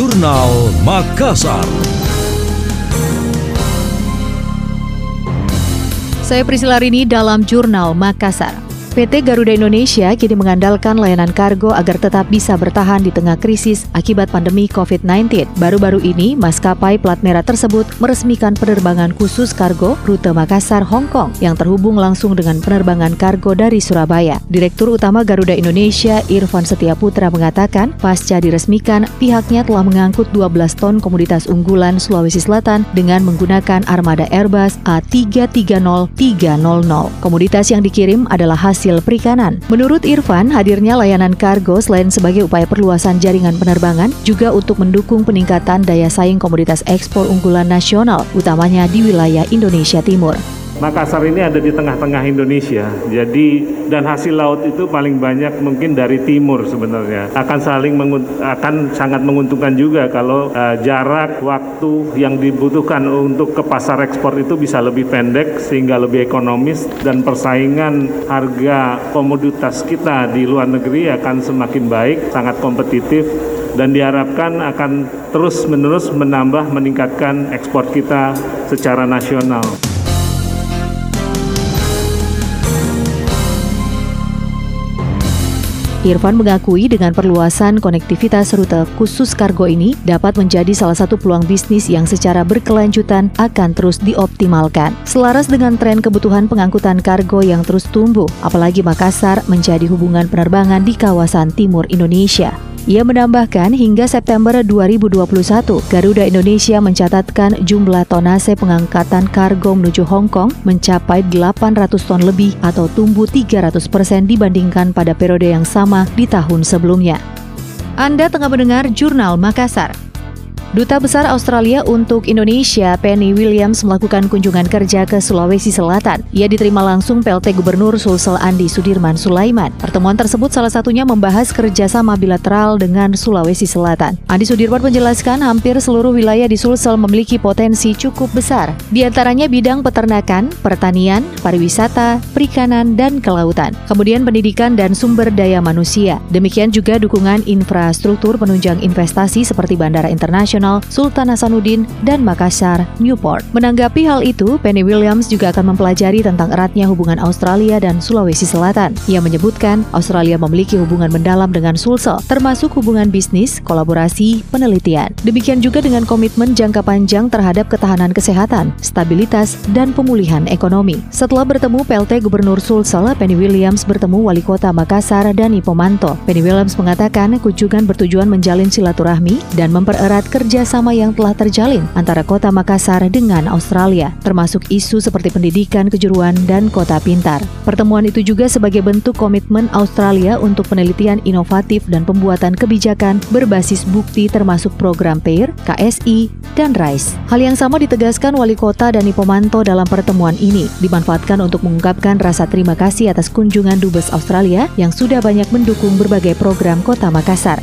Jurnal Makassar. Saya Priscila Rini dalam Jurnal Makassar. PT Garuda Indonesia kini mengandalkan layanan kargo agar tetap bisa bertahan di tengah krisis akibat pandemi COVID-19. Baru-baru ini, maskapai plat merah tersebut meresmikan penerbangan khusus kargo rute Makassar, Hong Kong yang terhubung langsung dengan penerbangan kargo dari Surabaya. Direktur Utama Garuda Indonesia, Irfan Setiaputra mengatakan, pasca diresmikan, pihaknya telah mengangkut 12 ton komoditas unggulan Sulawesi Selatan dengan menggunakan armada Airbus A330-300. Komoditas yang dikirim adalah hasil hasil perikanan. Menurut Irfan, hadirnya layanan kargo selain sebagai upaya perluasan jaringan penerbangan, juga untuk mendukung peningkatan daya saing komoditas ekspor unggulan nasional, utamanya di wilayah Indonesia Timur. Makassar ini ada di tengah-tengah Indonesia. Jadi dan hasil laut itu paling banyak mungkin dari timur sebenarnya. Akan saling akan sangat menguntungkan juga kalau uh, jarak waktu yang dibutuhkan untuk ke pasar ekspor itu bisa lebih pendek sehingga lebih ekonomis dan persaingan harga komoditas kita di luar negeri akan semakin baik, sangat kompetitif dan diharapkan akan terus-menerus menambah meningkatkan ekspor kita secara nasional. Irfan mengakui dengan perluasan konektivitas rute khusus kargo ini dapat menjadi salah satu peluang bisnis yang secara berkelanjutan akan terus dioptimalkan. Selaras dengan tren kebutuhan pengangkutan kargo yang terus tumbuh, apalagi Makassar menjadi hubungan penerbangan di kawasan timur Indonesia. Ia menambahkan hingga September 2021, Garuda Indonesia mencatatkan jumlah tonase pengangkatan kargo menuju Hong Kong mencapai 800 ton lebih atau tumbuh 300 persen dibandingkan pada periode yang sama di tahun sebelumnya. Anda tengah mendengar Jurnal Makassar. Duta Besar Australia untuk Indonesia, Penny Williams, melakukan kunjungan kerja ke Sulawesi Selatan. Ia diterima langsung PLT Gubernur Sulsel Andi Sudirman Sulaiman. Pertemuan tersebut salah satunya membahas kerjasama bilateral dengan Sulawesi Selatan. Andi Sudirman menjelaskan hampir seluruh wilayah di Sulsel memiliki potensi cukup besar, di antaranya bidang peternakan, pertanian, pariwisata, perikanan, dan kelautan. Kemudian pendidikan dan sumber daya manusia. Demikian juga dukungan infrastruktur penunjang investasi seperti bandara internasional Internasional Sultan Hasanuddin dan Makassar, Newport. Menanggapi hal itu, Penny Williams juga akan mempelajari tentang eratnya hubungan Australia dan Sulawesi Selatan. Ia menyebutkan Australia memiliki hubungan mendalam dengan Sulsel, termasuk hubungan bisnis, kolaborasi, penelitian. Demikian juga dengan komitmen jangka panjang terhadap ketahanan kesehatan, stabilitas, dan pemulihan ekonomi. Setelah bertemu PLT Gubernur Sulsel, Penny Williams bertemu Wali Kota Makassar dan Ipomanto. Penny Williams mengatakan kunjungan bertujuan menjalin silaturahmi dan mempererat kerja kerjasama yang telah terjalin antara kota Makassar dengan Australia, termasuk isu seperti pendidikan kejuruan dan kota pintar. Pertemuan itu juga sebagai bentuk komitmen Australia untuk penelitian inovatif dan pembuatan kebijakan berbasis bukti termasuk program PAIR, KSI, dan RISE. Hal yang sama ditegaskan Wali Kota Dani Pomanto dalam pertemuan ini, dimanfaatkan untuk mengungkapkan rasa terima kasih atas kunjungan Dubes Australia yang sudah banyak mendukung berbagai program Kota Makassar.